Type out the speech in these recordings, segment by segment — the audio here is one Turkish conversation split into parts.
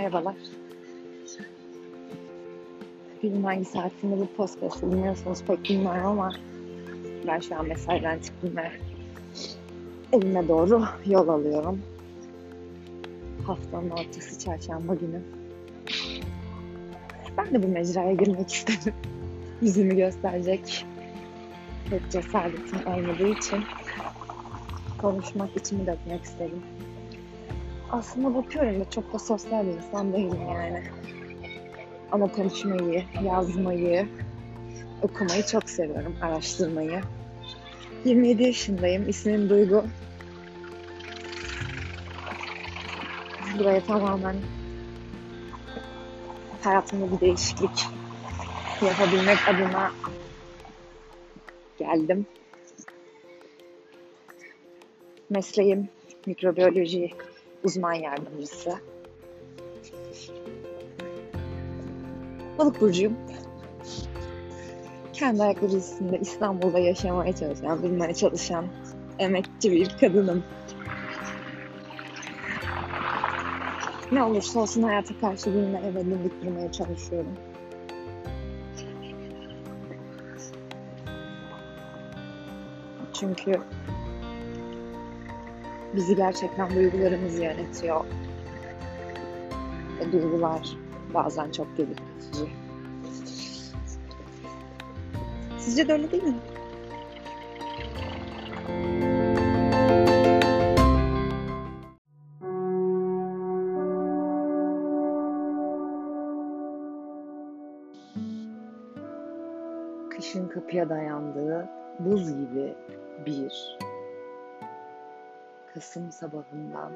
Merhabalar. Günün hangi saatinde bu podcast dinliyorsanız pek bilmiyorum ama ben şu an mesaiden çıktım ve evime doğru yol alıyorum. Haftanın ortası çarşamba günü. Ben de bu mecraya girmek istedim. Yüzümü gösterecek pek cesaretim olmadığı için konuşmak, içimi dökmek istedim. Aslında bakıyorum da çok da sosyal bir insan değilim yani. Ama konuşmayı, yazmayı, okumayı çok seviyorum, araştırmayı. 27 yaşındayım, ismim Duygu. Buraya tamamen hayatımda bir değişiklik yapabilmek adına geldim. Mesleğim mikrobiyoloji uzman yardımcısı. Balık burcuyum. Kendi ayakları üstünde İstanbul'da yaşamaya çalışan, bilmeye çalışan emekçi bir kadınım. Ne olursa olsun hayata karşı bilme ve biriktirmeye çalışıyorum. Çünkü bizi gerçekten duygularımız yönetiyor. Ve duygular bazen çok delirtici. Sizce de öyle değil mi? Kışın kapıya dayandığı buz gibi bir Kasım sabahından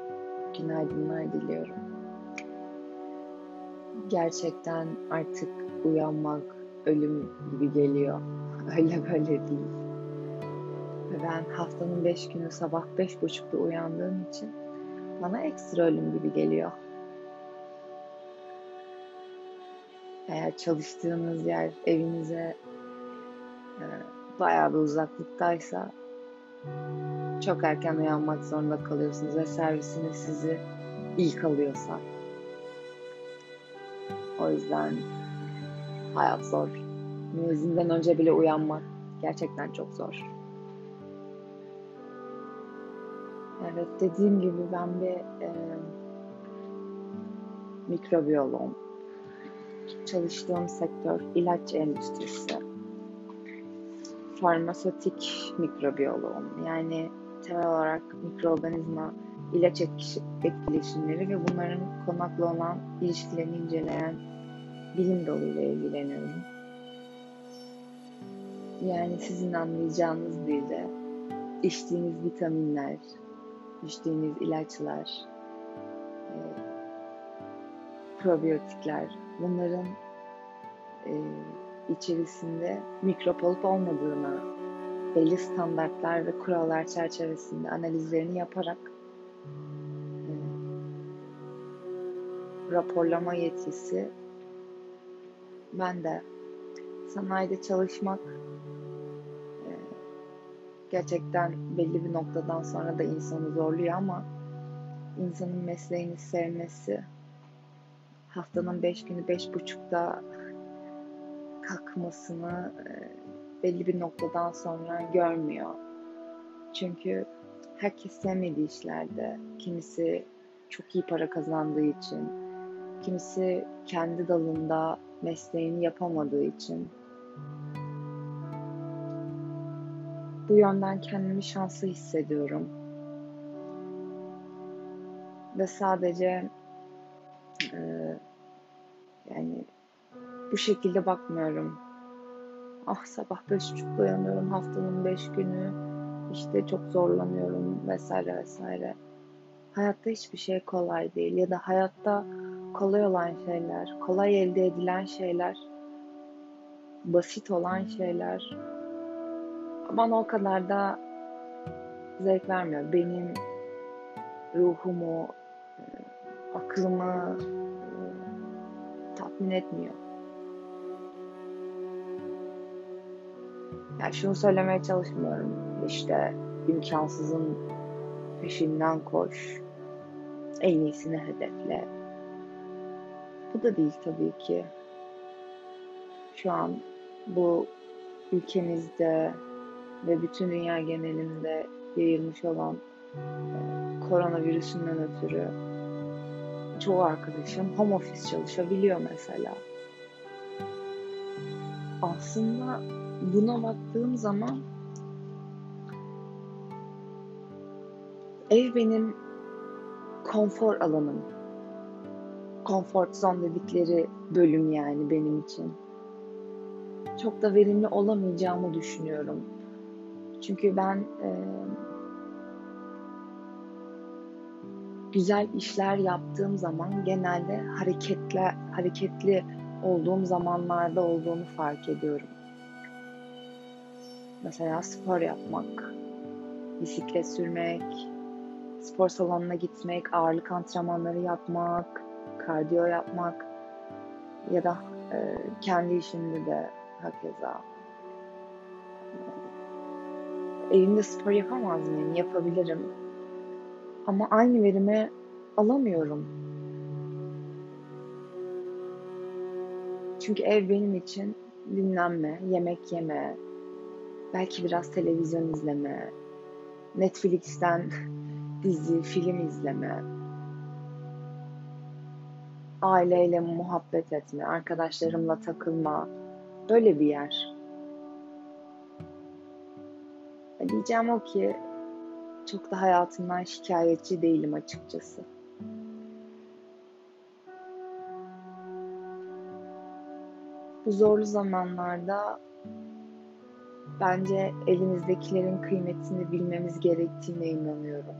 günaydınlar diliyorum. Gerçekten artık uyanmak ölüm gibi geliyor. Öyle böyle değil. Ben haftanın beş günü sabah beş buçukta uyandığım için bana ekstra ölüm gibi geliyor. Eğer çalıştığınız yer evinize e, bayağı bir uzaklıktaysa çok erken uyanmak zorunda kalıyorsunuz ve servisiniz sizi ilk alıyorsa. O yüzden hayat zor. Müezzinden önce bile uyanmak gerçekten çok zor. Evet dediğim gibi ben bir e, mikrobiyoloğum. Çalıştığım sektör ilaç endüstrisi. Farmasötik mikrobiyoloğum. Yani temel olarak mikroorganizma ilaç etkileşimleri ve bunların konaklı olan ilişkilerini inceleyen bilim dalıyla ilgileniyorum. Yani sizin anlayacağınız dilde içtiğiniz vitaminler, içtiğiniz ilaçlar, e, probiyotikler, bunların e, içerisinde mikrop olup olmadığına belli standartlar ve kurallar çerçevesinde analizlerini yaparak e, raporlama yetkisi ben de sanayide çalışmak e, gerçekten belli bir noktadan sonra da insanı zorluyor ama insanın mesleğini sevmesi haftanın beş günü beş buçukta kalkmasını e, belli bir noktadan sonra görmüyor. Çünkü herkes sevmediği işlerde, kimisi çok iyi para kazandığı için, kimisi kendi dalında mesleğini yapamadığı için bu yönden kendimi şanslı hissediyorum. Ve sadece e, yani bu şekilde bakmıyorum ah sabah beş buçukta uyanıyorum haftanın beş günü işte çok zorlanıyorum vesaire vesaire. Hayatta hiçbir şey kolay değil ya da hayatta kolay olan şeyler, kolay elde edilen şeyler, basit olan şeyler bana o kadar da zevk vermiyor. Benim ruhumu, aklımı tatmin etmiyor. Yani şunu söylemeye çalışmıyorum. İşte imkansızın peşinden koş. En iyisini hedefle. Bu da değil tabii ki. Şu an bu ülkemizde ve bütün dünya genelinde yayılmış olan e, koronavirüsünden ötürü çoğu arkadaşım home office çalışabiliyor mesela. Aslında buna baktığım zaman ev benim konfor alanım. Comfort zone dedikleri bölüm yani benim için. Çok da verimli olamayacağımı düşünüyorum. Çünkü ben e, güzel işler yaptığım zaman genelde hareketli hareketli olduğum zamanlarda olduğunu fark ediyorum. Mesela spor yapmak, bisiklet sürmek, spor salonuna gitmek, ağırlık antrenmanları yapmak, kardiyo yapmak ya da e, kendi işimde de hakeza. Evimde spor yapamaz mıyım? Yapabilirim. Ama aynı verimi alamıyorum. Çünkü ev benim için dinlenme, yemek yeme, belki biraz televizyon izleme, Netflix'ten dizi, film izleme, aileyle muhabbet etme, arkadaşlarımla takılma, böyle bir yer. Diyeceğim o ki çok da hayatımdan şikayetçi değilim açıkçası. Bu zorlu zamanlarda bence elimizdekilerin kıymetini bilmemiz gerektiğine inanıyorum.